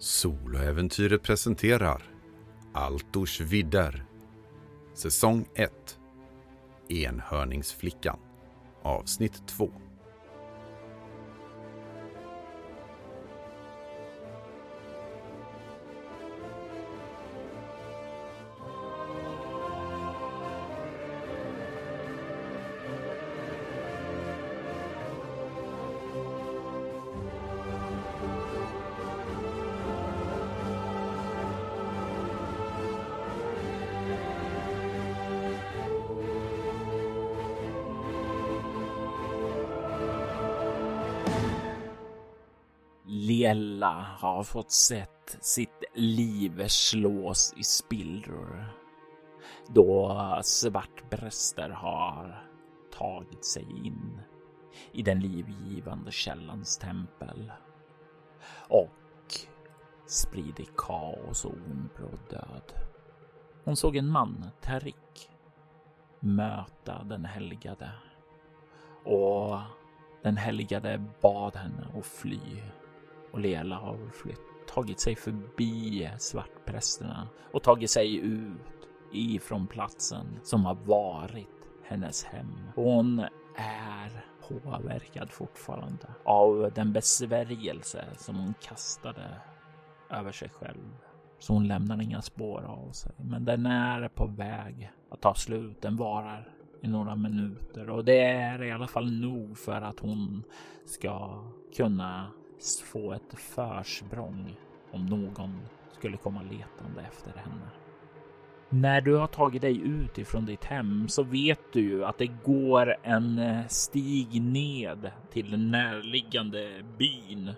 Soloäventyret presenterar Altors vidder Säsong 1 Enhörningsflickan Avsnitt 2 har fått sett sitt liv slås i spillror då svartpräster har tagit sig in i den livgivande källans tempel och sprider kaos och ond död. Hon såg en man, Tarik, möta den helgade och den helgade bad henne att fly och Lela har flytt, tagit sig förbi svartprästerna och tagit sig ut ifrån platsen som har varit hennes hem. Hon är påverkad fortfarande av den besvärjelse som hon kastade över sig själv. Så hon lämnar inga spår av sig, men den är på väg att ta slut. Den varar i några minuter och det är i alla fall nog för att hon ska kunna få ett försprång om någon skulle komma letande efter henne. När du har tagit dig ut ifrån ditt hem så vet du ju att det går en eh, stig ned till den närliggande byn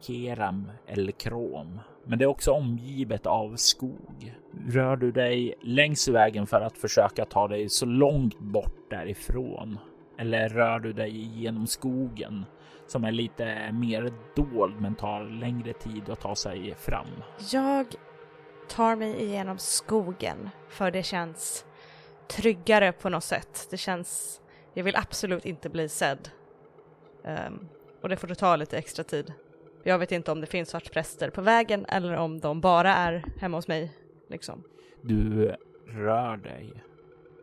Keram eller Krom. Men det är också omgivet av skog. Rör du dig längs vägen för att försöka ta dig så långt bort därifrån? Eller rör du dig genom skogen som är lite mer dold men tar längre tid att ta sig fram. Jag tar mig igenom skogen för det känns tryggare på något sätt. Det känns, jag vill absolut inte bli sedd. Um, och det får ta lite extra tid. Jag vet inte om det finns svartpräster på vägen eller om de bara är hemma hos mig. Liksom. Du rör dig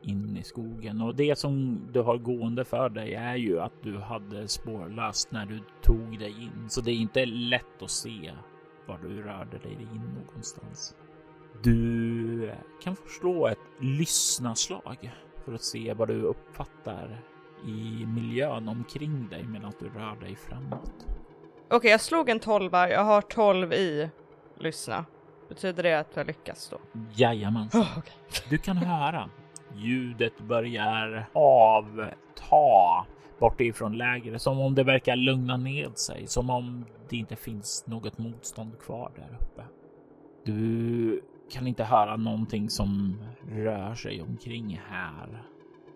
in i skogen och det som du har gående för dig är ju att du hade spårlöst när du tog dig in, så det är inte lätt att se var du rörde dig in någonstans. Du kan få slå ett lyssnaslag för att se vad du uppfattar i miljön omkring dig medan du rör dig framåt. Okej, okay, jag slog en tolva. Jag har tolv i lyssna. Betyder det att jag lyckas då? Jajamensan. Oh, okay. Du kan höra Ljudet börjar avta bortifrån lägret, som om det verkar lugna ned sig, som om det inte finns något motstånd kvar där uppe. Du kan inte höra någonting som rör sig omkring här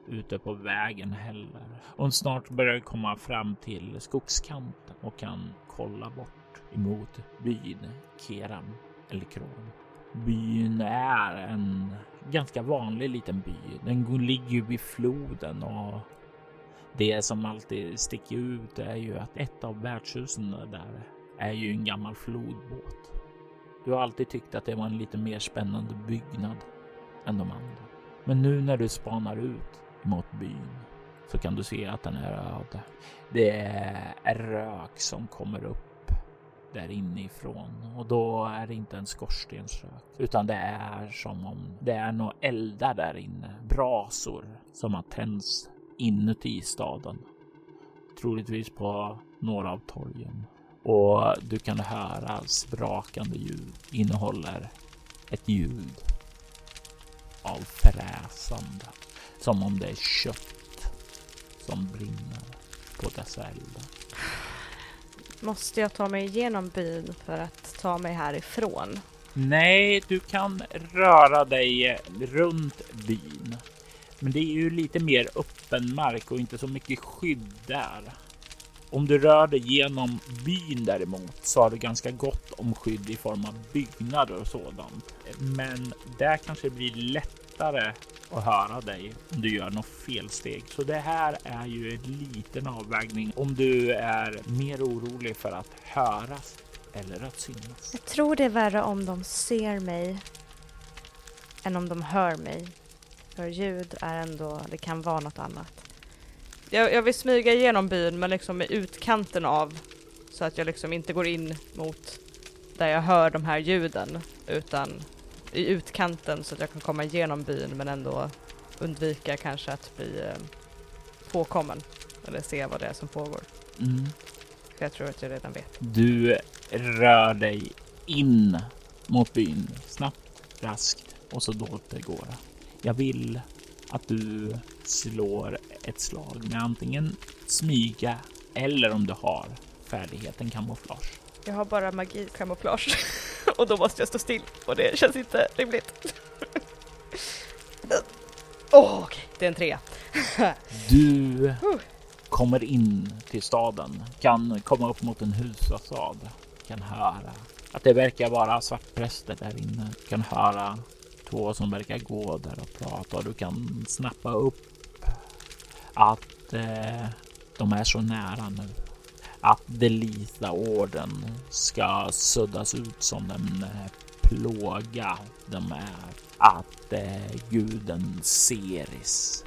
ute på vägen heller. Och snart börjar du komma fram till skogskanten och kan kolla bort emot byn Keram eller Kron. Byn är en ganska vanlig liten by. Den ligger ju vid floden och det som alltid sticker ut är ju att ett av värdshusen där är ju en gammal flodbåt. Du har alltid tyckt att det var en lite mer spännande byggnad än de andra. Men nu när du spanar ut mot byn så kan du se att den är öde. Det är rök som kommer upp där inifrån och då är det inte en skorstensrök utan det är som om det är några eldar där inne. Brasor som har tänts inuti staden. Troligtvis på några av torgen och du kan höra sprakande ljud innehåller ett ljud av fräsande som om det är kött som brinner på dessa eldar. Måste jag ta mig igenom byn för att ta mig härifrån? Nej, du kan röra dig runt byn. Men det är ju lite mer öppen mark och inte så mycket skydd där. Om du rör dig genom byn däremot så har du ganska gott om skydd i form av byggnader och sådant. Men där kanske det blir lättare att höra dig om du gör något felsteg. Så det här är ju en liten avvägning om du är mer orolig för att höras eller att synas. Jag tror det är värre om de ser mig än om de hör mig. För ljud är ändå, det kan vara något annat. Jag, jag vill smyga igenom byn men liksom i utkanten av så att jag liksom inte går in mot där jag hör de här ljuden utan i utkanten så att jag kan komma igenom byn men ändå undvika kanske att bli eh, påkommen eller se vad det är som pågår. Mm. För jag tror att jag redan vet. Du rör dig in mot byn snabbt, raskt och så dåligt det går. Jag vill att du slår ett slag med antingen smyga eller om du har färdigheten kamouflage. Jag har bara magi kamouflage och då måste jag stå still och det känns inte rimligt. Åh, oh, okej, okay. det är en trea. du kommer in till staden, kan komma upp mot en husfasad, kan höra att det verkar vara svartpräster där inne, kan höra två som verkar gå där och prata och du kan snappa upp att eh, de är så nära nu. Att Delita-orden ska suddas ut som en eh, plåga de är. Att eh, guden Ceres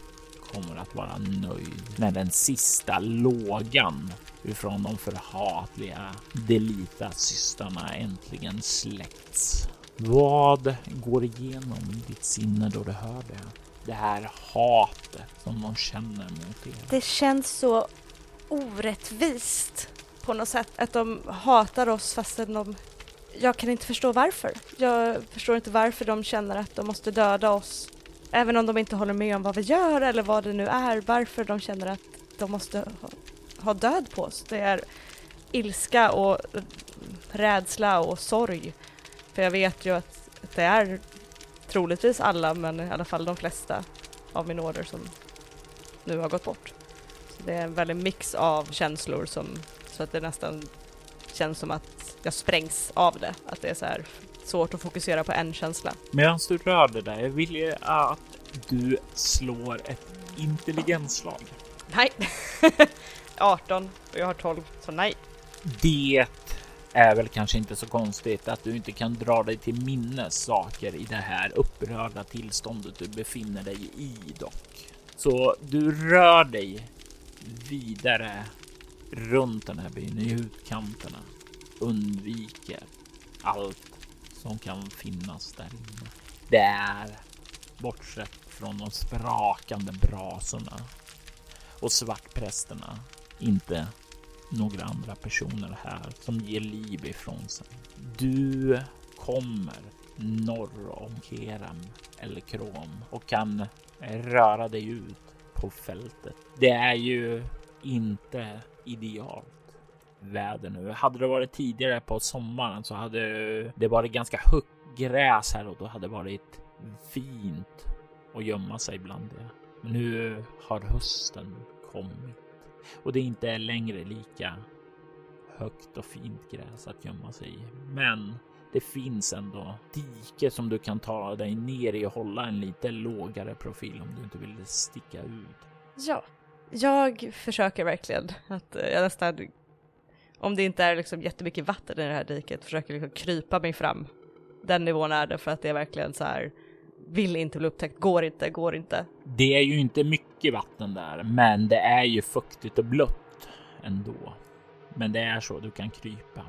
kommer att vara nöjd när den sista lågan ifrån de förhatliga Delita-systrarna äntligen släckts. Vad går igenom ditt sinne då du hör det? Det här hatet som de känner mot er. Det känns så orättvist på något sätt att de hatar oss fastän de... Jag kan inte förstå varför. Jag förstår inte varför de känner att de måste döda oss. Även om de inte håller med om vad vi gör eller vad det nu är. Varför de känner att de måste ha, ha död på oss. Det är ilska och rädsla och sorg. För jag vet ju att det är troligtvis alla, men i alla fall de flesta av min order som nu har gått bort. Det är en väldig mix av känslor som, så att det nästan känns som att jag sprängs av det. Att det är så här svårt att fokusera på en känsla. Medan du rör det där, jag vill ju att du slår ett intelligensslag. Nej. 18 och jag har 12, så nej. Det är väl kanske inte så konstigt att du inte kan dra dig till minnes saker i det här upprörda tillståndet du befinner dig i dock. Så du rör dig vidare runt den här byn i utkanterna. Undviker allt som kan finnas där inne. Det är bortsett från de sprakande brasorna och svartprästerna inte några andra personer här som ger liv ifrån sig. Du kommer norr om Keram eller Krom och kan röra dig ut på fältet. Det är ju inte idealt väder nu. Hade det varit tidigare på sommaren så hade det varit ganska högt gräs här och då hade det varit fint att gömma sig bland det. Men nu har hösten kommit och det är inte längre lika högt och fint gräs att gömma sig i. Men det finns ändå dike som du kan ta dig ner i och hålla en lite lågare profil om du inte vill sticka ut. Ja, jag försöker verkligen att eh, jag nästan, om det inte är liksom jättemycket vatten i det här diket, försöker liksom krypa mig fram. Den nivån är det för att det är verkligen så här, vill inte bli upptäckt, går inte, går inte. Det är ju inte mycket vatten där, men det är ju fuktigt och blött ändå. Men det är så du kan krypa,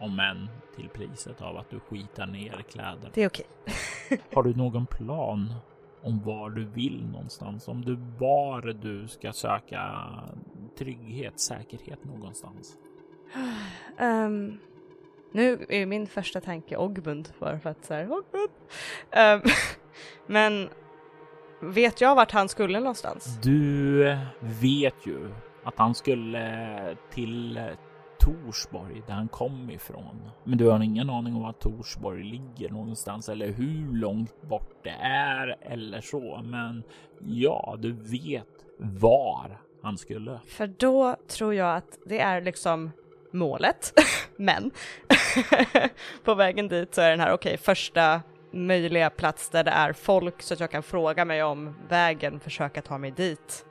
om än till priset av att du skitar ner kläder. Det är okej. Har du någon plan om var du vill någonstans? Om du var du ska söka trygghet, säkerhet någonstans? Um, nu är min första tanke Ogmund bara för att så här, Ogmund. Um, men vet jag vart han skulle någonstans? Du vet ju att han skulle till Torsborg där han kom ifrån. Men du har ingen aning om var Torsborg ligger någonstans eller hur långt bort det är eller så. Men ja, du vet var han skulle. För då tror jag att det är liksom målet. Men på vägen dit så är den här okej, okay, första möjliga plats där det är folk så att jag kan fråga mig om vägen, försöka ta mig dit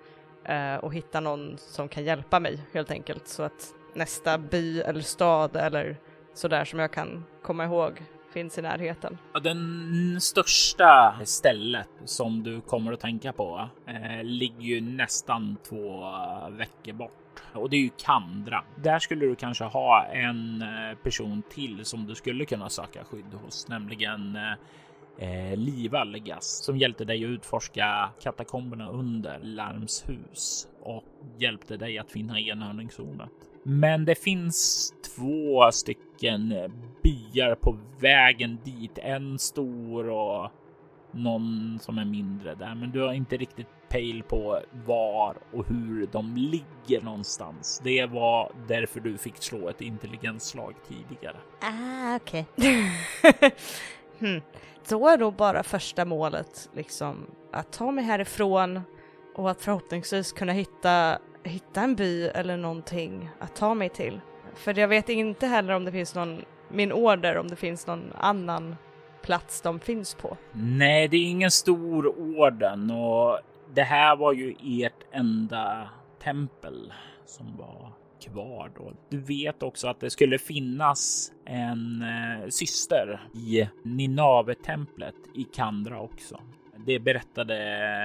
eh, och hitta någon som kan hjälpa mig helt enkelt så att nästa by eller stad eller sådär som jag kan komma ihåg finns i närheten. Ja, Den största stället som du kommer att tänka på eh, ligger ju nästan två veckor bort och det är ju Kandra. Där skulle du kanske ha en eh, person till som du skulle kunna söka skydd hos, nämligen eh, eh, Liva Legas som hjälpte dig att utforska katakomberna under Larmshus och hjälpte dig att finna enhörningshornet. Men det finns två stycken byar på vägen dit. En stor och någon som är mindre där, men du har inte riktigt pejl på var och hur de ligger någonstans. Det var därför du fick slå ett intelligensslag tidigare. Ah, okej. hmm. Då är nog bara första målet liksom att ta mig härifrån och att förhoppningsvis kunna hitta, hitta en by eller någonting att ta mig till. För jag vet inte heller om det finns någon, min order, om det finns någon annan plats de finns på. Nej, det är ingen stor orden och det här var ju ert enda tempel som var kvar då. Du vet också att det skulle finnas en eh, syster i Ninave-templet i Kandra också. Det berättade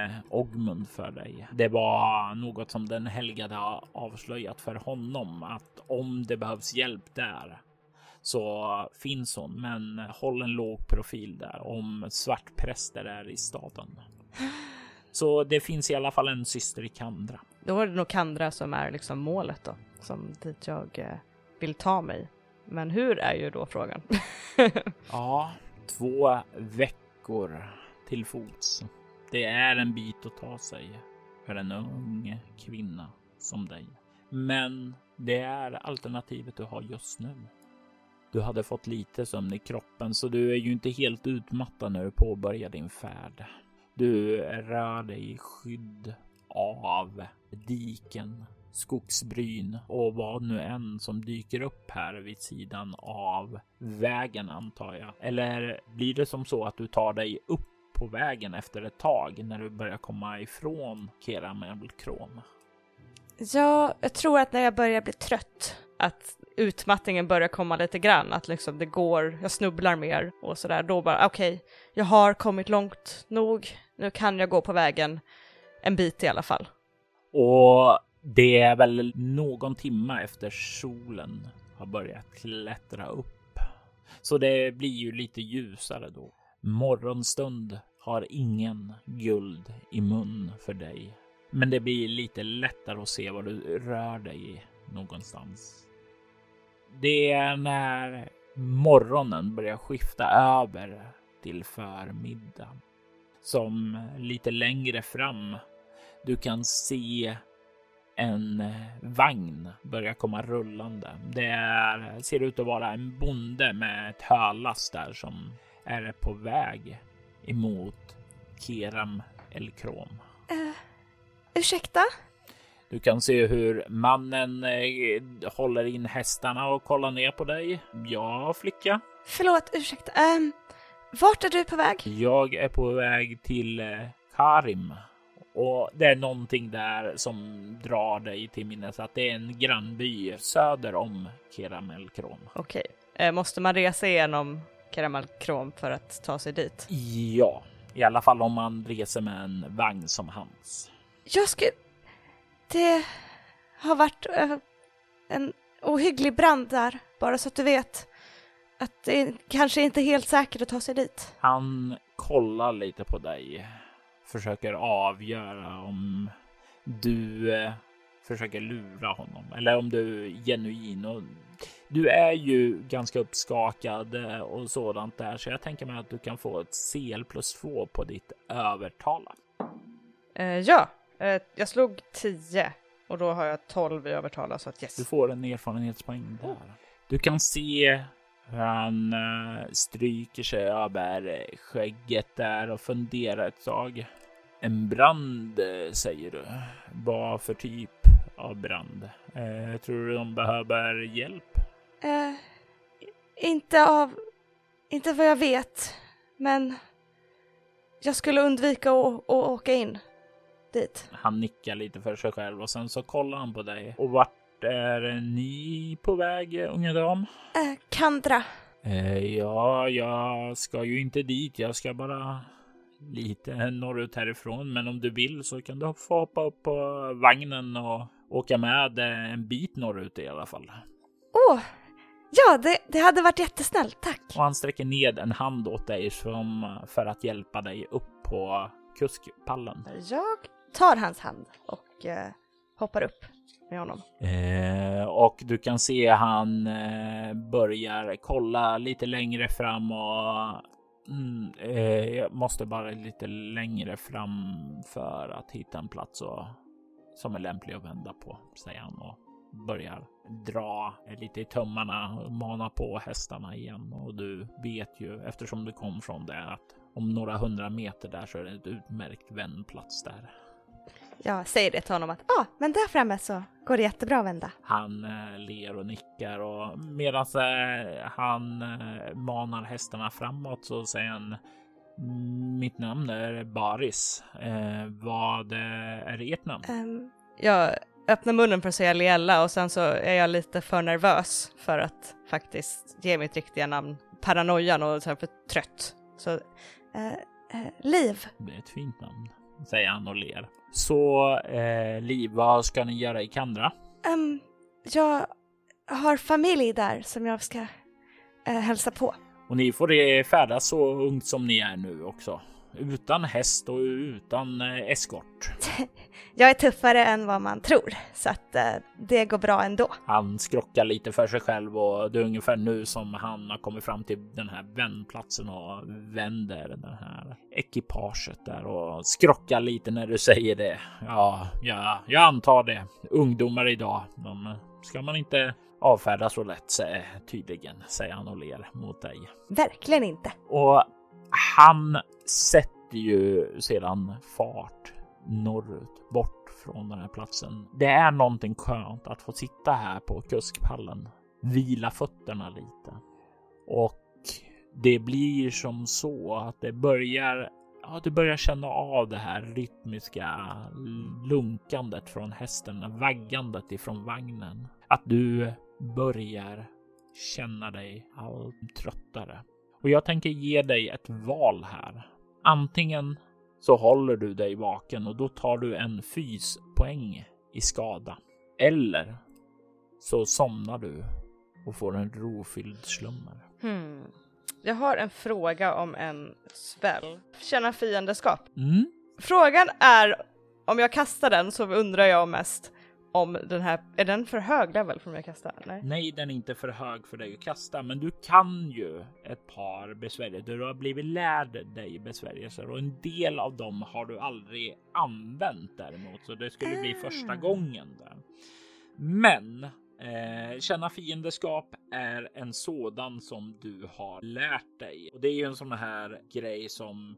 eh, Ogmund för dig. Det var något som den helgade har avslöjat för honom att om det behövs hjälp där så finns hon, men håll en låg profil där om svartpräster är i staden. Så det finns i alla fall en syster i Kandra. Då är det nog Kandra som är liksom målet då, som dit jag eh, vill ta mig. Men hur är ju då frågan? Ja, två veckor till fots. Det är en bit att ta sig för en ung kvinna som dig. Men det är alternativet du har just nu. Du hade fått lite sömn i kroppen så du är ju inte helt utmattad när du påbörjar din färd. Du rör dig i skydd av diken, skogsbryn och vad nu än som dyker upp här vid sidan av vägen antar jag. Eller blir det som så att du tar dig upp på vägen efter ett tag när du börjar komma ifrån Keramelkrom? Ja, jag tror att när jag börjar bli trött att utmattningen börjar komma lite grann, att liksom det går, jag snubblar mer och sådär, då bara okej, jag har kommit långt nog, nu kan jag gå på vägen en bit i alla fall. Och det är väl någon timma efter solen har börjat klättra upp. Så det blir ju lite ljusare då. Morgonstund har ingen guld i mun för dig. Men det blir lite lättare att se var du rör dig någonstans. Det är när morgonen börjar skifta över till förmiddag som lite längre fram du kan se en vagn börja komma rullande. Det är, ser ut att vara en bonde med ett hölass där som är på väg emot Keram El Krom. Uh, ursäkta? Du kan se hur mannen eh, håller in hästarna och kollar ner på dig. Ja, flicka. Förlåt, ursäkta. Um, vart är du på väg? Jag är på väg till eh, Karim och det är någonting där som drar dig till minnes att det är en grannby söder om Keramelkrom. Okej, eh, måste man resa igenom Keramelkrom för att ta sig dit? Ja, i alla fall om man reser med en vagn som hans. Jag skulle... Det har varit eh, en ohygglig brand där, bara så att du vet. Att det kanske inte är helt säkert att ta sig dit. Han kollar lite på dig, försöker avgöra om du eh, försöker lura honom eller om du är genuin. Och du är ju ganska uppskakad eh, och sådant där, så jag tänker mig att du kan få ett CL plus två på ditt övertala. Eh, ja, eh, jag slog 10 och då har jag 12 i övertala så att yes. Du får en erfarenhetspoäng där. Du kan se hur han stryker sig över skägget där och funderar ett tag. En brand eh, säger du. Vad för typ av brand? Eh, tror du de behöver hjälp? Eh, inte av... Inte vad jag vet, men jag skulle undvika att, att åka in dit. Han nickar lite för sig själv och sen så kollar han på dig. Och vart är ni på väg, unga dam? Äh, Kandra. Eh, ja, jag ska ju inte dit. Jag ska bara lite norrut härifrån. Men om du vill så kan du få hoppa upp på vagnen och åka med en bit norrut i alla fall. Åh, ja, det, det hade varit jättesnällt, tack. Och han sträcker ned en hand åt dig som för att hjälpa dig upp på kuskpallen. Jag tar hans hand och eh, hoppar upp med honom. Eh, och du kan se han eh, börjar kolla lite längre fram och mm, eh, jag måste bara lite längre fram för att hitta en plats och, som är lämplig att vända på, säger han och börjar dra lite i tömmarna och mana på hästarna igen. Och du vet ju eftersom du kom från det att om några hundra meter där så är det ett utmärkt vändplats där. Jag säger det till honom att ah, men där framme så går det jättebra att vända. Han eh, ler och nickar och medan eh, han eh, manar hästarna framåt så säger han mitt namn är Baris. Eh, vad eh, är ert namn? Um, jag öppnar munnen för att säga Liella och sen så är jag lite för nervös för att faktiskt ge mitt riktiga namn. Paranoian och så för trött. Så uh, Liv. Det är ett fint namn, säger han och ler. Så eh, Liv, vad ska ni göra i Kandra? Um, jag har familj där som jag ska uh, hälsa på. Och ni får färdas så ungt som ni är nu också. Utan häst och utan eh, eskort. jag är tuffare än vad man tror, så att eh, det går bra ändå. Han skrockar lite för sig själv och det är ungefär nu som han har kommit fram till den här vändplatsen och vänder det här ekipaget där och skrockar lite när du säger det. Ja, ja, jag antar det. Ungdomar idag, de ska man inte avfärda så lätt tydligen, säger han och ler mot dig. Verkligen inte. Och han sätter ju sedan fart norrut, bort från den här platsen. Det är någonting skönt att få sitta här på kuskpallen, vila fötterna lite. Och det blir som så att det börjar Ja, du börjar känna av det här rytmiska lunkandet från hästen, vaggandet ifrån vagnen. Att du börjar känna dig allt tröttare. Och jag tänker ge dig ett val här. Antingen så håller du dig vaken och då tar du en fyspoäng i skada. Eller så somnar du och får en rofylld slummer. Hmm. Jag har en fråga om en spell. Känna fiendeskap. Mm. Frågan är om jag kastar den så undrar jag mest om den här, är den för hög level för mig att kasta? Nej. Nej, den är inte för hög för dig att kasta, men du kan ju ett par besvärjelser. Du har blivit lärd dig besvärjelser och en del av dem har du aldrig använt däremot, så det skulle bli första ah. gången. Där. Men eh, känna fiendeskap är en sådan som du har lärt dig och det är ju en sån här grej som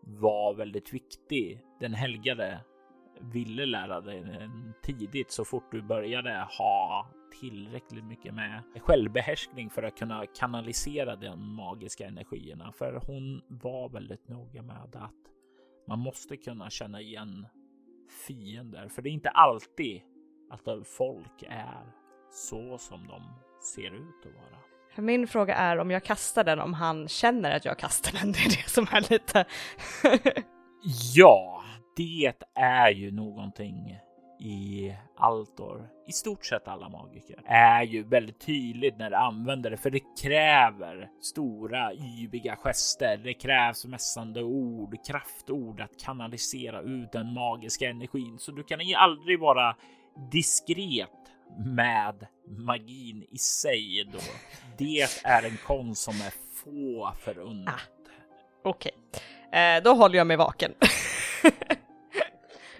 var väldigt viktig. Den helgade ville lära dig den tidigt så fort du började ha tillräckligt mycket med självbehärskning för att kunna kanalisera de magiska energierna. För hon var väldigt noga med att man måste kunna känna igen fiender, för det är inte alltid att folk är så som de ser ut att vara. För min fråga är om jag kastar den, om han känner att jag kastar den. Det är det som är lite... ja, det är ju någonting i Altor, i stort sett alla magiker, är ju väldigt tydligt när de använder det, för det kräver stora yviga gester. Det krävs mässande ord, kraftord att kanalisera ut den magiska energin, så du kan aldrig vara diskret med magin i sig då. Det är en konst som är få förunnat. Ah, Okej, okay. eh, då håller jag mig vaken.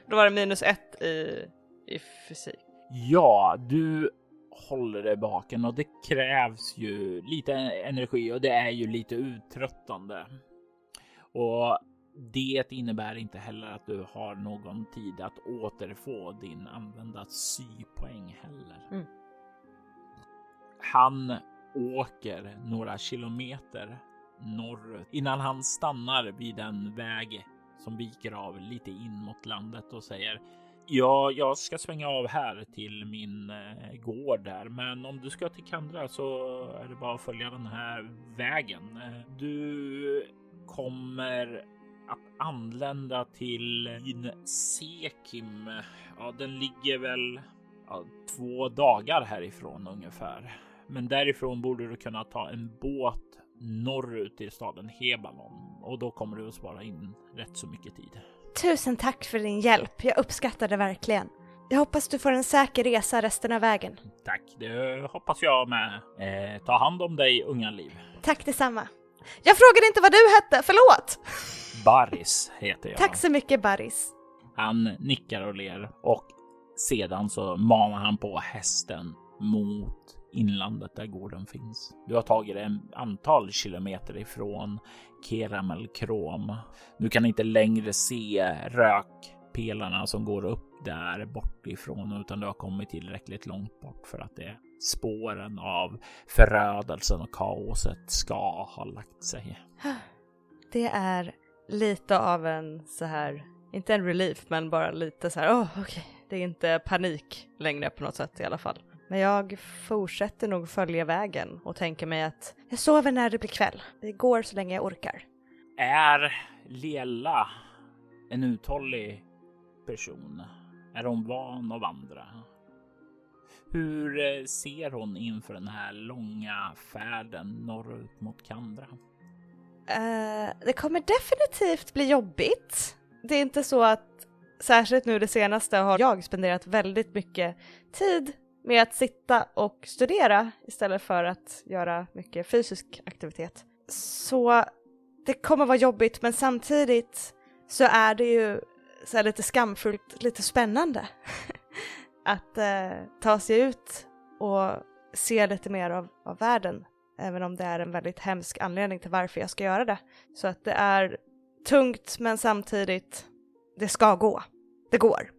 Då var det minus ett i, i fysik. Ja, du håller dig baken och det krävs ju lite energi och det är ju lite uttröttande. Och det innebär inte heller att du har någon tid att återfå din använda sypoäng heller. Mm. Han åker några kilometer norrut innan han stannar vid en väg som viker av lite in mot landet och säger Ja, jag ska svänga av här till min eh, gård där, men om du ska till Kandra så är det bara att följa den här vägen. Eh, du kommer att anlända till byn Sekim. Ja, den ligger väl ja, två dagar härifrån ungefär. Men därifrån borde du kunna ta en båt norrut till staden Hebalon och då kommer du att spara in rätt så mycket tid. Tusen tack för din hjälp, jag uppskattar det verkligen. Jag hoppas du får en säker resa resten av vägen. Tack, det hoppas jag med. Eh, ta hand om dig, unga liv. Tack detsamma. Jag frågade inte vad du hette, förlåt! Baris heter jag. Tack så mycket Baris. Han nickar och ler och sedan så manar han på hästen mot inlandet där gården finns. Du har tagit en antal kilometer ifrån Keramelkrom. Du kan inte längre se rökpelarna som går upp där bortifrån utan du har kommit tillräckligt långt bort för att det spåren av förödelsen och kaoset ska ha lagt sig. Det är lite av en så här, inte en relief, men bara lite så här, åh oh, okej, okay. det är inte panik längre på något sätt i alla fall. Men jag fortsätter nog följa vägen och tänker mig att jag sover när det blir kväll. Det går så länge jag orkar. Är Lela en uthållig person? Är hon van att vandra? Hur eh, ser hon inför den här långa färden norrut mot Kandra? Uh, det kommer definitivt bli jobbigt. Det är inte så att, särskilt nu det senaste, har jag spenderat väldigt mycket tid med att sitta och studera istället för att göra mycket fysisk aktivitet. Så det kommer vara jobbigt men samtidigt så är det ju så lite skamfullt, lite spännande att eh, ta sig ut och se lite mer av, av världen. Även om det är en väldigt hemsk anledning till varför jag ska göra det. Så att det är tungt men samtidigt, det ska gå. Det går.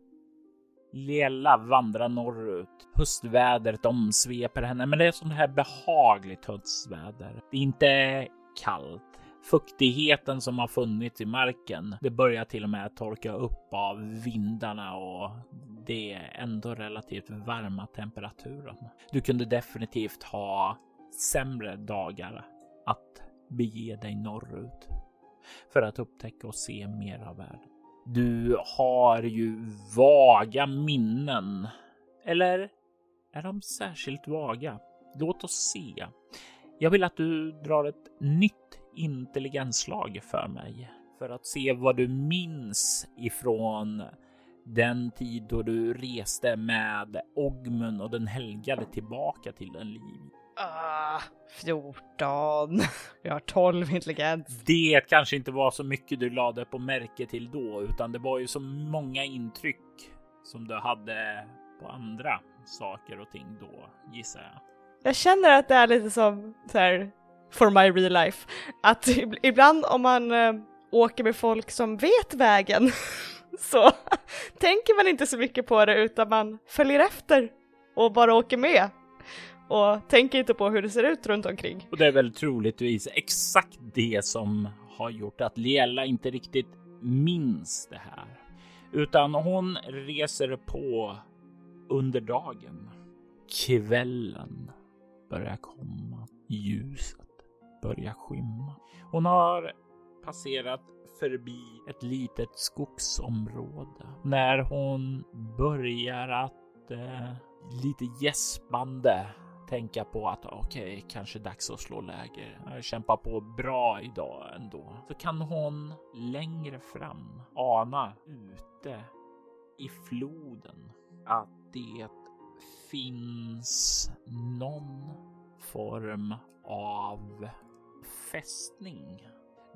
Lela vandrar norrut. Höstvädret omsveper henne, men det är sånt här behagligt höstväder. Det är inte kallt. Fuktigheten som har funnits i marken, det börjar till och med torka upp av vindarna och det är ändå relativt varma temperaturen. Du kunde definitivt ha sämre dagar att bege dig norrut för att upptäcka och se mer av världen. Du har ju vaga minnen. Eller är de särskilt vaga? Låt oss se. Jag vill att du drar ett nytt intelligensslag för mig för att se vad du minns ifrån den tid då du reste med Ogmun och den helgade tillbaka till en liv. Ah, 14. Jag har 12 intelligens. Det kanske inte var så mycket du lade på märke till då, utan det var ju så många intryck som du hade på andra saker och ting då, gissar jag. Jag känner att det är lite som så här, for my real life, att ibland om man äh, åker med folk som vet vägen så tänker man inte så mycket på det utan man följer efter och bara åker med och tänker inte på hur det ser ut runt omkring. Och det är väl troligtvis exakt det som har gjort att Liela inte riktigt minns det här, utan hon reser på under dagen. Kvällen börjar komma, ljuset börjar skymma. Hon har passerat förbi ett litet skogsområde när hon börjar att eh, lite gäspande tänka på att okej, okay, kanske dags att slå läger. Eh, Jag kämpar på bra idag ändå. Så kan hon längre fram ana ute i floden att det finns någon form av fästning.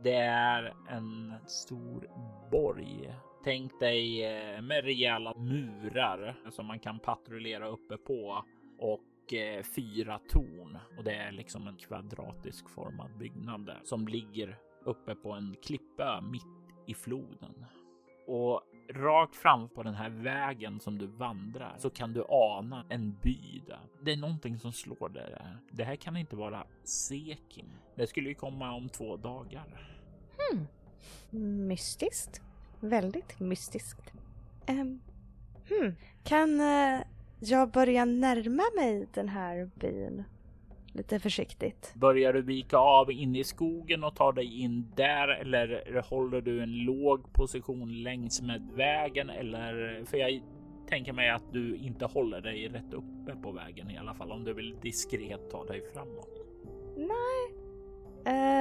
Det är en stor borg. Tänk dig eh, med rejäla murar som man kan patrullera uppe på och Eh, fyra torn och det är liksom en kvadratisk formad byggnad som ligger uppe på en klippa mitt i floden. Och rakt fram på den här vägen som du vandrar så kan du ana en by där. Det är någonting som slår dig där. Det här kan inte vara sekin. Det skulle ju komma om två dagar. Hmm. Mystiskt. Väldigt mystiskt. Um, Hmm. Kan uh, jag börja närma mig den här byn? Lite försiktigt. Börjar du vika av in i skogen och ta dig in där eller håller du en låg position längs med vägen? Eller för jag tänker mig att du inte håller dig rätt uppe på vägen i alla fall om du vill diskret ta dig framåt. Nej,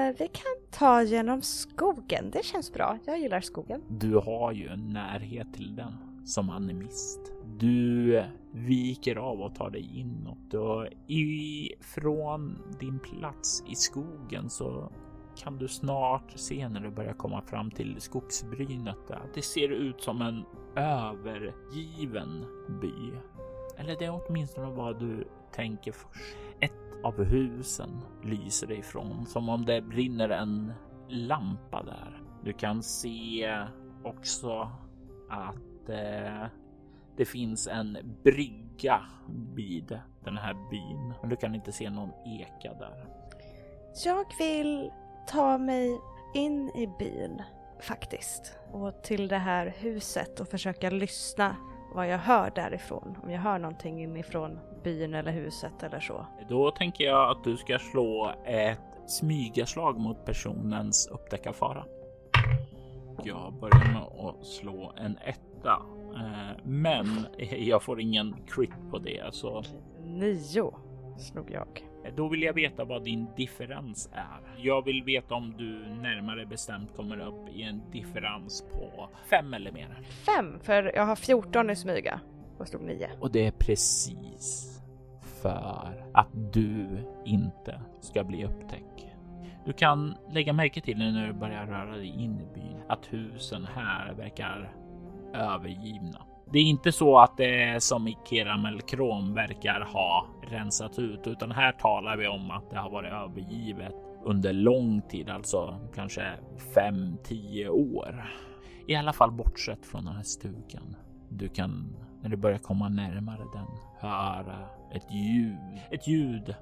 uh, vi kan ta genom skogen. Det känns bra. Jag gillar skogen. Du har ju en närhet till den som animist. Du viker av och tar dig inåt och ifrån din plats i skogen så kan du snart se när du börjar komma fram till skogsbrynet där. Det ser ut som en övergiven by. Eller det är åtminstone vad du tänker först. Ett av husen lyser ifrån som om det brinner en lampa där. Du kan se också att eh, det finns en brygga vid den här byn, men du kan inte se någon eka där. Jag vill ta mig in i byn faktiskt och till det här huset och försöka lyssna vad jag hör därifrån. Om jag hör någonting inifrån byn eller huset eller så. Då tänker jag att du ska slå ett smygaslag mot personens upptäckarfara. Jag börjar med att slå en etta men jag får ingen crit på det. Så... Nio slog jag. Då vill jag veta vad din differens är. Jag vill veta om du närmare bestämt kommer upp i en differens på fem eller mer. Fem, för jag har 14 i smyga och slog nio. Och det är precis för att du inte ska bli upptäckt. Du kan lägga märke till när du börjar röra dig in i byn att husen här verkar övergivna. Det är inte så att det är som i Keramelkrom verkar ha rensat ut, utan här talar vi om att det har varit övergivet under lång tid, alltså kanske 5-10 år. I alla fall bortsett från den här stugan. Du kan, när du börjar komma närmare den, höra ett ljud. Ett ljud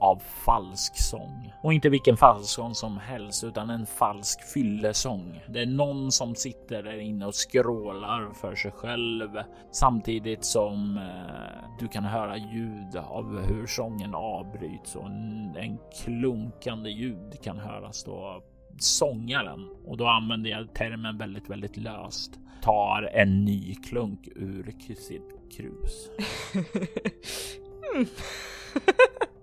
av falsk sång. Och inte vilken falsk sång som helst, utan en falsk fyllesång. Det är någon som sitter där inne och skrålar för sig själv samtidigt som eh, du kan höra ljud av hur sången avbryts och en, en klunkande ljud kan höras då sångaren och då använder jag termen väldigt, väldigt löst tar en ny klunk ur sitt krus. mm.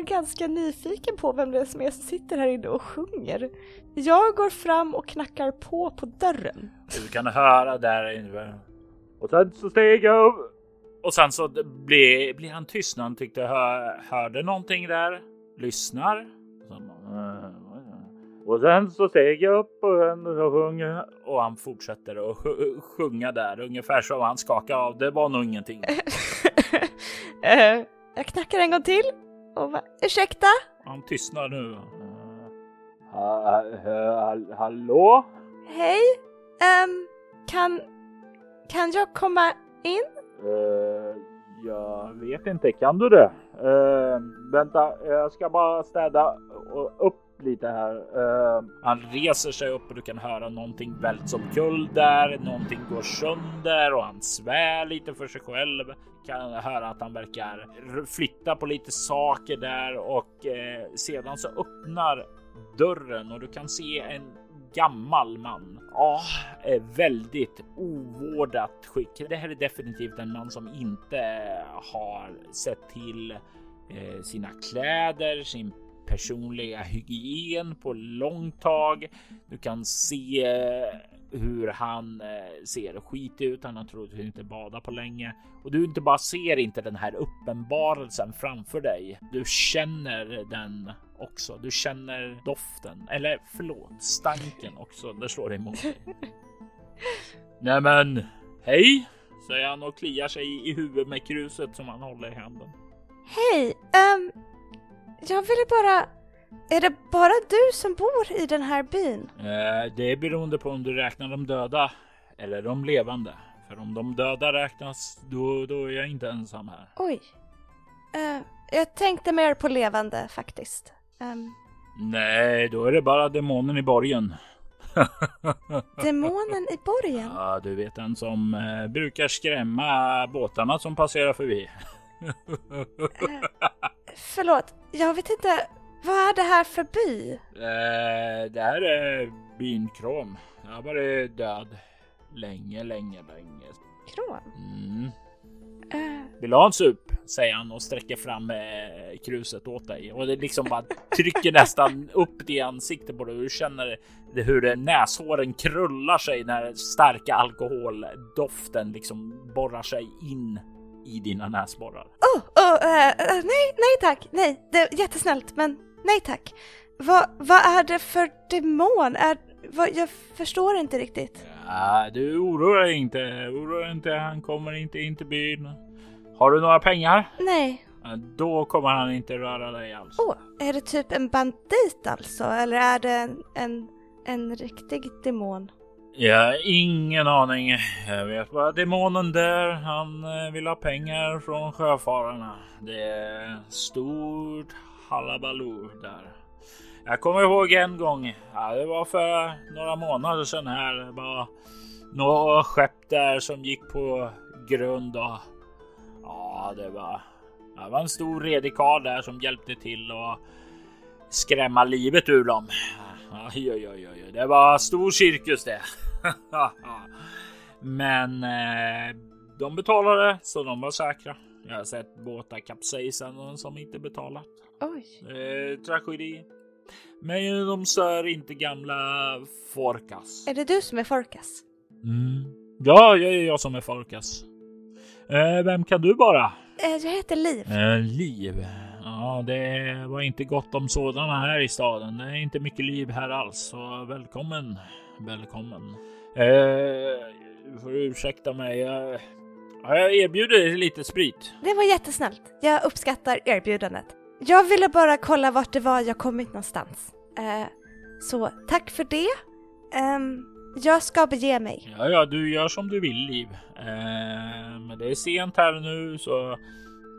är ganska nyfiken på vem det är som, är som sitter här inne och sjunger. Jag går fram och knackar på på dörren. Du kan höra där inne. Och sen så steg jag upp. Och sen så blir, blir han tyst när han tyckte hör, hörde någonting där. Lyssnar. Och sen så steg jag upp och så sjunger och han fortsätter att sjunga där ungefär som han skakar av. Det var nog ingenting. uh, jag knackar en gång till och va, ursäkta? Han tystnar nu. Ha, ha, hallå? Hej, um, kan, kan jag komma in? Uh, jag vet inte, kan du det? Uh, vänta, jag ska bara städa upp lite här. Uh, han reser sig upp och du kan höra någonting välts omkull där. Någonting går sönder och han svär lite för sig själv. Kan höra att han verkar flytta på lite saker där och uh, sedan så öppnar dörren och du kan se en gammal man. Ja, oh, väldigt ovårdat skick. Det här är definitivt en man som inte har sett till eh, sina kläder, sin personliga hygien på långt tag. Du kan se eh, hur han eh, ser skit ut. Han har troligtvis inte badat på länge och du inte bara ser inte den här uppenbarelsen framför dig. Du känner den också. Du känner doften eller förlåt, stanken också. Det slår emot dig. Nämen, hej, säger han och kliar sig i huvudet med kruset som han håller i handen. Hej, um, jag ville bara... Är det bara du som bor i den här byn? Eh, det är beroende på om du räknar de döda eller de levande. För om de döda räknas, då, då är jag inte ensam här. Oj. Uh, jag tänkte mer på levande faktiskt. Um... Nej, då är det bara demonen i borgen. Demonen i borgen? Ja, du vet den som eh, brukar skrämma båtarna som passerar förbi. Förlåt, jag vet inte. Vad är det här för by? Eh, det här är byn Krom. Jag har varit död länge, länge, länge. Krom? Mm. Eh, Vill du ha en sup? Säger han och sträcker fram eh, kruset åt dig och det liksom bara trycker nästan upp i ansiktet på dig. Du känner det, hur det, näshåren krullar sig när starka alkoholdoften liksom borrar sig in i dina näsborrar. oh, oh, eh, eh, nej, nej tack, nej, det är jättesnällt, men nej tack. Vad, vad är det för demon? Är, vad, jag förstår inte riktigt. Ja, du oroar dig inte. Oroa dig inte. Han kommer inte in till byn. Har du några pengar? Nej. Ja, Då kommer han inte röra dig alls. Åh, är det typ en bandit alltså? Eller är det en, en, en riktig demon? Jag har ingen aning. Jag vet bara demonen där. Han eh, vill ha pengar från sjöfararna. Det är stort halabaloo där. Jag kommer ihåg en gång. Ja, det var för några månader sedan här. Det var några skepp där som gick på grund och ja, det var. Det var en stor redig karl där som hjälpte till att skrämma livet ur dem. Oj, oj, oj, oj. Det var stor cirkus det. Men eh, de betalade så de var säkra. Jag har sett båtar kapsejsa som inte betalat. Oj. Eh, tragedi. Men de stör inte gamla Forkas. Är det du som är Forkas? Mm. Ja, jag är jag som är Forkas. Eh, vem kan du vara? Eh, jag heter Liv. Eh, liv. Ja, det var inte gott om sådana här i staden. Det är inte mycket liv här alls. Så välkommen. Välkommen. Eh, du får ursäkta mig. Jag, ja, jag erbjuder dig lite sprit. Det var jättesnällt. Jag uppskattar erbjudandet. Jag ville bara kolla vart det var jag kommit någonstans. Eh, så tack för det. Ehm, jag ska bege mig. Ja, ja, du gör som du vill, Liv. Eh, men det är sent här nu, så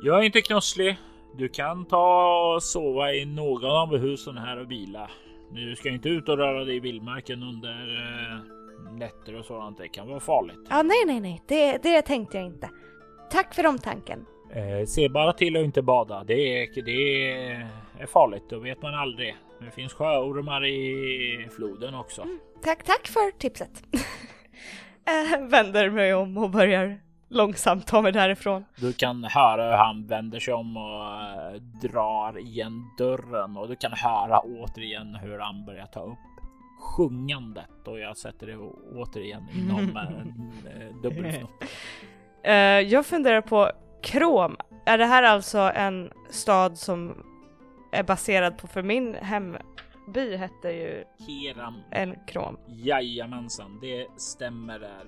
jag är inte knosslig. Du kan ta och sova i någon av husen här och vila. Du ska inte ut och röra dig i vildmarken under eh, nätter och sådant. Det kan vara farligt. Ja, nej, nej, nej. Det, det tänkte jag inte. Tack för omtanken. Eh, se bara till att inte bada. Det är, det är farligt. Då vet man aldrig. Det finns sjöormar i floden också. Tack, tack för tipset. eh, vänder mig om och börjar långsamt ta mig därifrån. Du kan höra hur han vänder sig om och eh, drar igen dörren och du kan höra återigen hur han börjar ta upp sjungandet och jag sätter det återigen inom en eh, dubbelfnott. Eh, jag funderar på Krom. Är det här alltså en stad som är baserad på, för min hemby hette ju Hiram en Krom. Jajamensan, det stämmer där.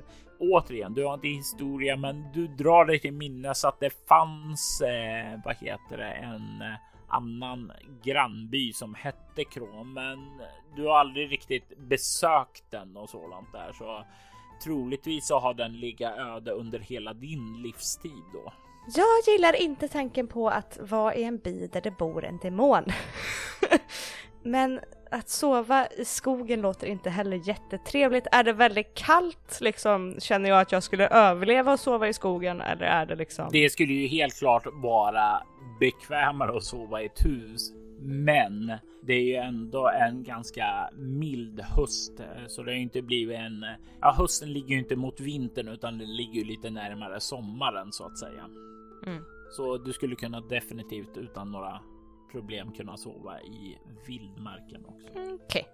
Återigen, du har inte historia, men du drar dig till minnes att det fanns, eh, vad heter det, en eh, annan grannby som hette Krom, men du har aldrig riktigt besökt den och sådant där, så troligtvis så har den legat öde under hela din livstid då. Jag gillar inte tanken på att vara i en by där det bor en demon. Men att sova i skogen låter inte heller jättetrevligt. Är det väldigt kallt liksom? Känner jag att jag skulle överleva och sova i skogen eller är det liksom? Det skulle ju helt klart vara bekvämare att sova i ett hus. Men det är ju ändå en ganska mild höst, så det har inte blivit en. Ja, hösten ligger ju inte mot vintern utan det ligger ju lite närmare sommaren så att säga. Mm. Så du skulle kunna definitivt utan några problem kunna sova i vildmarken också. Okej.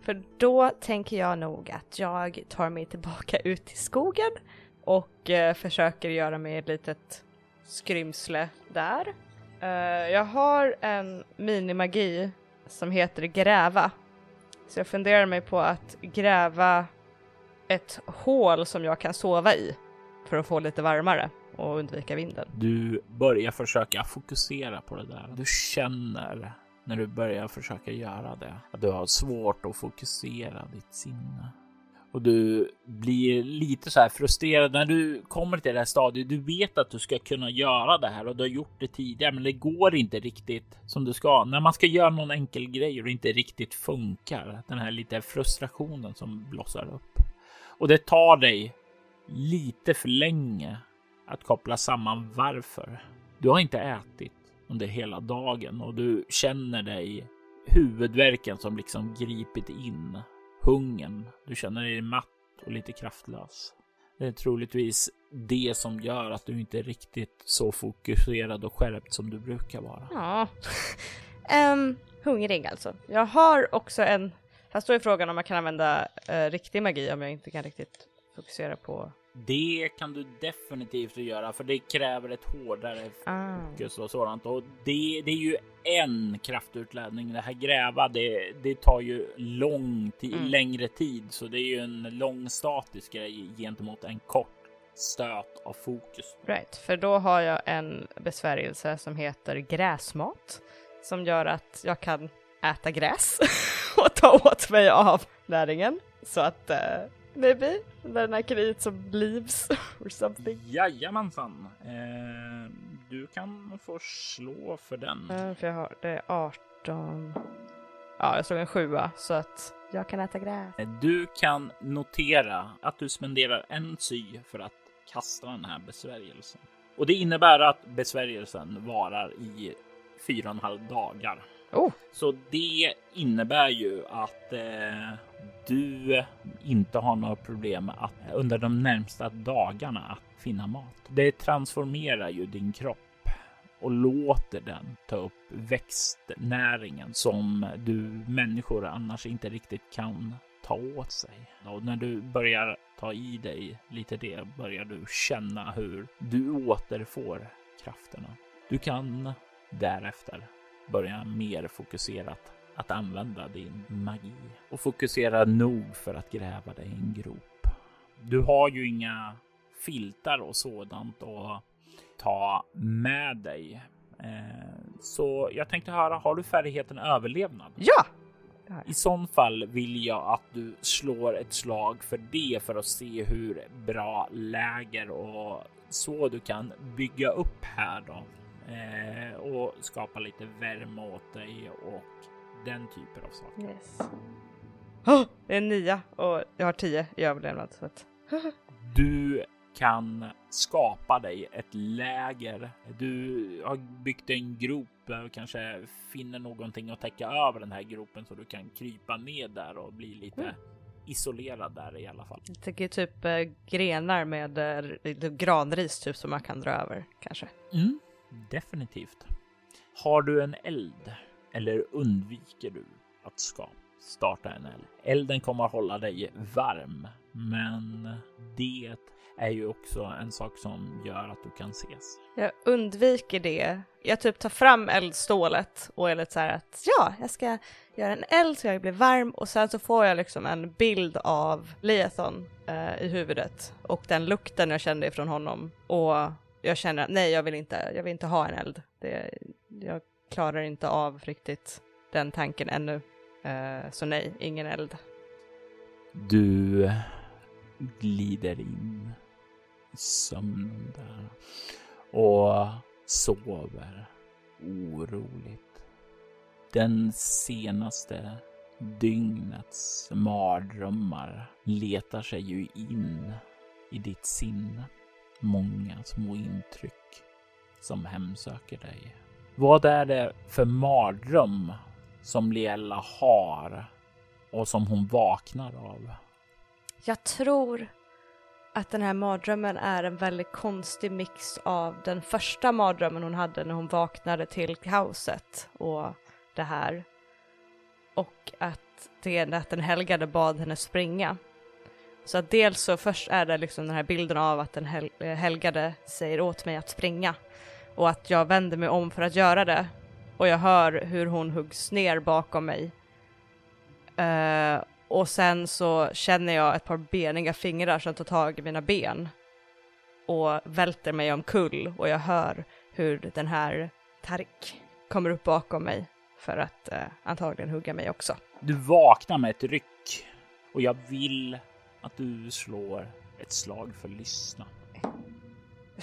För då tänker jag nog att jag tar mig tillbaka ut i skogen och eh, försöker göra mig ett litet skrymsle där. Eh, jag har en minimagi som heter gräva. Så jag funderar mig på att gräva ett hål som jag kan sova i för att få lite varmare och undvika vinden. Du börjar försöka fokusera på det där. Du känner när du börjar försöka göra det att du har svårt att fokusera ditt sinne. Och du blir lite så här frustrerad när du kommer till det här stadiet. Du vet att du ska kunna göra det här och du har gjort det tidigare, men det går inte riktigt som du ska. När man ska göra någon enkel grej och det inte riktigt funkar. Den här lite frustrationen som blossar upp. Och det tar dig lite för länge att koppla samman varför. Du har inte ätit under hela dagen och du känner dig huvudvärken som liksom gripit in. Hungern. Du känner dig matt och lite kraftlös. Det är troligtvis det som gör att du inte är riktigt så fokuserad och skärpt som du brukar vara. Ja. um, hungrig alltså. Jag har också en... Här står ju frågan om jag kan använda uh, riktig magi om jag inte kan riktigt fokusera på det kan du definitivt göra, för det kräver ett hårdare ah. fokus och sådant. Och det, det är ju en kraftutladdning. Det här gräva, det, det tar ju lång tid, mm. längre tid, så det är ju en lång statisk grej gentemot en kort stöt av fokus. Right, för då har jag en besvärjelse som heter gräsmat som gör att jag kan äta gräs och ta åt mig av näringen så att uh, Maybe? Den här create some leaves or something. Jajamensan. Eh, du kan få slå för den. Uh, för jag har, det är 18. Ja, jag slog en sjua så att jag kan äta gräs. Eh, du kan notera att du spenderar en sy för att kasta den här besvärjelsen. Och det innebär att besvärjelsen varar i fyra och en halv dagar. Oh. Så det innebär ju att eh, du inte har några problem att under de närmsta dagarna att finna mat. Det transformerar ju din kropp och låter den ta upp växtnäringen som du människor annars inte riktigt kan ta åt sig. Och när du börjar ta i dig lite det börjar du känna hur du återfår krafterna. Du kan därefter börja mer fokuserat att använda din magi och fokusera nog för att gräva dig i en grop. Du har ju inga filtar och sådant att ta med dig. Eh, så jag tänkte höra, har du färdigheten överlevnad? Ja! I sån fall vill jag att du slår ett slag för det för att se hur bra läger och så du kan bygga upp här då. Eh, och skapa lite värme åt dig och den typen av saker. Yes. Oh, det är nia och jag har tio i överlevnad. Så att... du kan skapa dig ett läger. Du har byggt en grop och kanske finner någonting att täcka över den här gropen så du kan krypa ner där och bli lite mm. isolerad där i alla fall. Jag tänker typ eh, grenar med eh, granris typ som man kan dra över kanske. Mm, definitivt. Har du en eld? Eller undviker du att skapa, starta en eld? Elden kommer att hålla dig varm, men det är ju också en sak som gör att du kan ses. Jag undviker det. Jag typ tar fram eldstålet och är lite så här att ja, jag ska göra en eld så jag blir varm och sen så får jag liksom en bild av Leathon eh, i huvudet och den lukten jag kände ifrån honom och jag känner att nej, jag vill inte, jag vill inte ha en eld. Det, jag klarar inte av riktigt den tanken ännu. Uh, så nej, ingen eld. Du glider in i sömnen där och sover oroligt. Den senaste dygnets mardrömmar letar sig ju in i ditt sinne. Många små intryck som hemsöker dig. Vad är det för mardröm som Liella har och som hon vaknar av? Jag tror att den här mardrömmen är en väldigt konstig mix av den första mardrömmen hon hade när hon vaknade till kaoset och det här. Och att det är att den helgade bad henne springa. Så att dels så först är det liksom den här bilden av att den hel eh, helgade säger åt mig att springa. Och att jag vänder mig om för att göra det. Och jag hör hur hon huggs ner bakom mig. Uh, och sen så känner jag ett par beniga fingrar som tar tag i mina ben. Och välter mig omkull. Och jag hör hur den här Tarik kommer upp bakom mig. För att uh, antagligen hugga mig också. Du vaknar med ett ryck. Och jag vill att du slår ett slag för lyssna.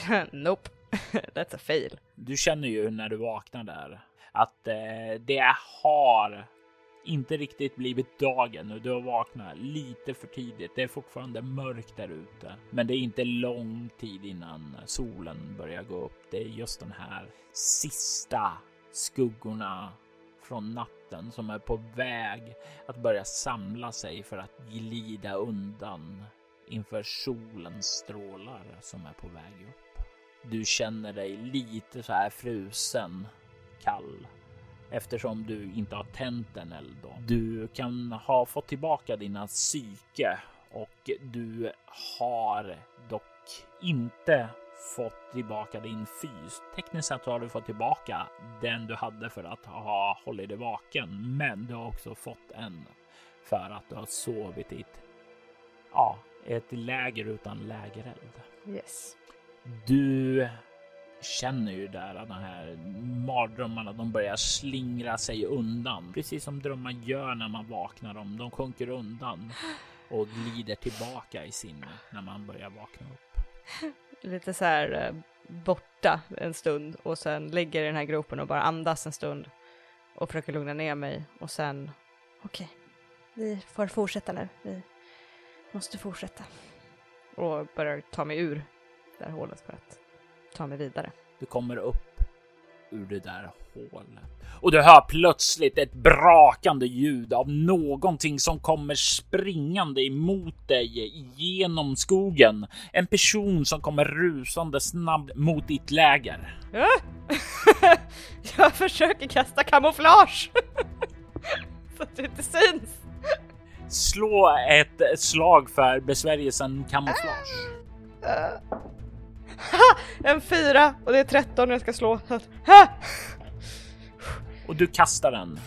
nope, that's a fail. Du känner ju när du vaknar där att eh, det har inte riktigt blivit dagen och du har vaknat lite för tidigt. Det är fortfarande mörkt där ute, men det är inte lång tid innan solen börjar gå upp. Det är just den här sista skuggorna från natten som är på väg att börja samla sig för att glida undan inför solens strålar som är på väg upp. Du känner dig lite så här frusen, kall eftersom du inte har tänt en eld. Då. Du kan ha fått tillbaka dina psyke och du har dock inte fått tillbaka din fys. Tekniskt sett har du fått tillbaka den du hade för att ha hållit dig vaken, men du har också fått en för att du har sovit i ett, ja, ett läger utan lägereld. Yes. Du känner ju där att de här mardrömmarna, de börjar slingra sig undan. Precis som drömmar gör när man vaknar dem. De sjunker undan och glider tillbaka i sinne när man börjar vakna upp. Lite så här eh, borta en stund och sen ligger i den här gropen och bara andas en stund och försöker lugna ner mig och sen okej, okay, vi får fortsätta nu. Vi måste fortsätta. Och börjar ta mig ur det här hålet för att ta mig vidare. Du kommer upp ur det där hålet och du hör plötsligt ett brakande ljud av någonting som kommer springande emot dig genom skogen. En person som kommer rusande snabbt mot ditt läger. Jag försöker kasta kamouflage så att det inte syns. Slå ett slag för besvärjelsen kamouflage en fyra och det är 13 jag ska slå. och du kastar den.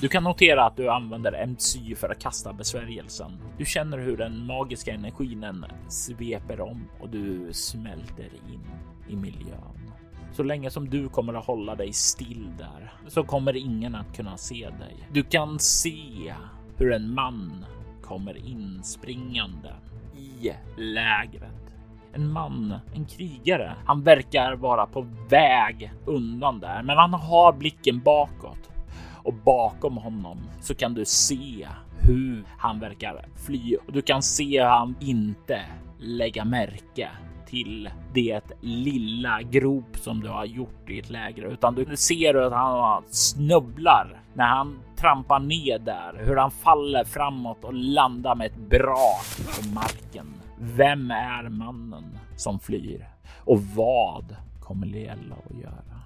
Du kan notera att du använder en psy för att kasta besvärjelsen. Du känner hur den magiska energin sveper om och du smälter in i miljön. Så länge som du kommer att hålla dig still där så kommer ingen att kunna se dig. Du kan se hur en man kommer inspringande i lägret en man, en krigare. Han verkar vara på väg undan där, men han har blicken bakåt och bakom honom så kan du se hur han verkar fly och du kan se hur han inte lägga märke till det lilla grop som du har gjort i ett läger, utan du ser att han snubblar när han trampar ner där, hur han faller framåt och landar med ett brak på marken. Vem är mannen som flyr och vad kommer Leella att göra?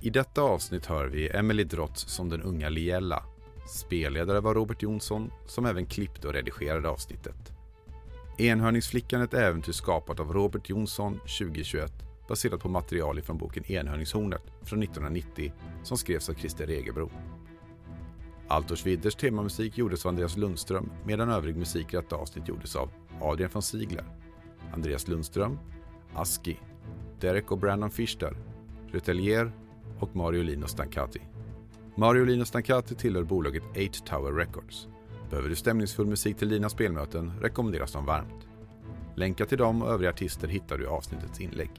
I detta avsnitt hör vi Emily Drott som den unga Liella. Spelledare var Robert Jonsson som även klippte och redigerade avsnittet. Enhörningsflickan är ett äventyr skapat av Robert Jonsson 2021 baserat på material från boken Enhörningshornet från 1990 som skrevs av Christer Egebro. Altors Widders temamusik gjordes av Andreas Lundström medan övrig musik i detta avsnitt gjordes av Adrian von Ziegler, Andreas Lundström, Aski, Derek och Brandon Fischter, Retelier och Mario Lino Stancati. Mario Lino Stancati tillhör bolaget 8 Tower Records. Behöver du stämningsfull musik till dina spelmöten rekommenderas de varmt. Länkar till dem och övriga artister hittar du i avsnittets inlägg.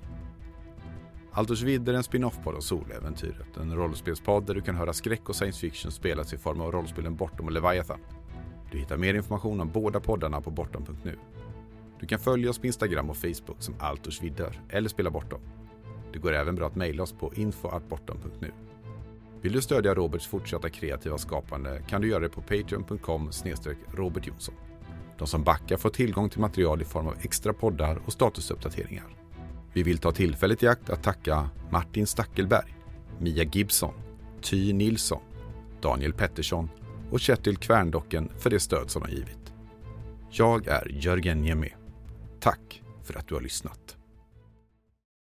Altors vidder är en spin-off-podd av Soläventyret. En rollspelspodd där du kan höra skräck och science fiction spelas i form av rollspelen Bortom och Leviathan. Du hittar mer information om båda poddarna på bortom.nu. Du kan följa oss på Instagram och Facebook som Altors vidder eller Spela Bortom. Det går även bra att mejla oss på info.bortom.nu. Vill du stödja Roberts fortsatta kreativa skapande kan du göra det på patreon.com robertjonsson. De som backar får tillgång till material i form av extra poddar och statusuppdateringar. Vi vill ta tillfället i akt att tacka Martin Stackelberg, Mia Gibson, Ty Nilsson, Daniel Pettersson och Kjetil Kvärndocken för det stöd som de givit. Jag är Jörgen Niemi. Tack för att du har lyssnat.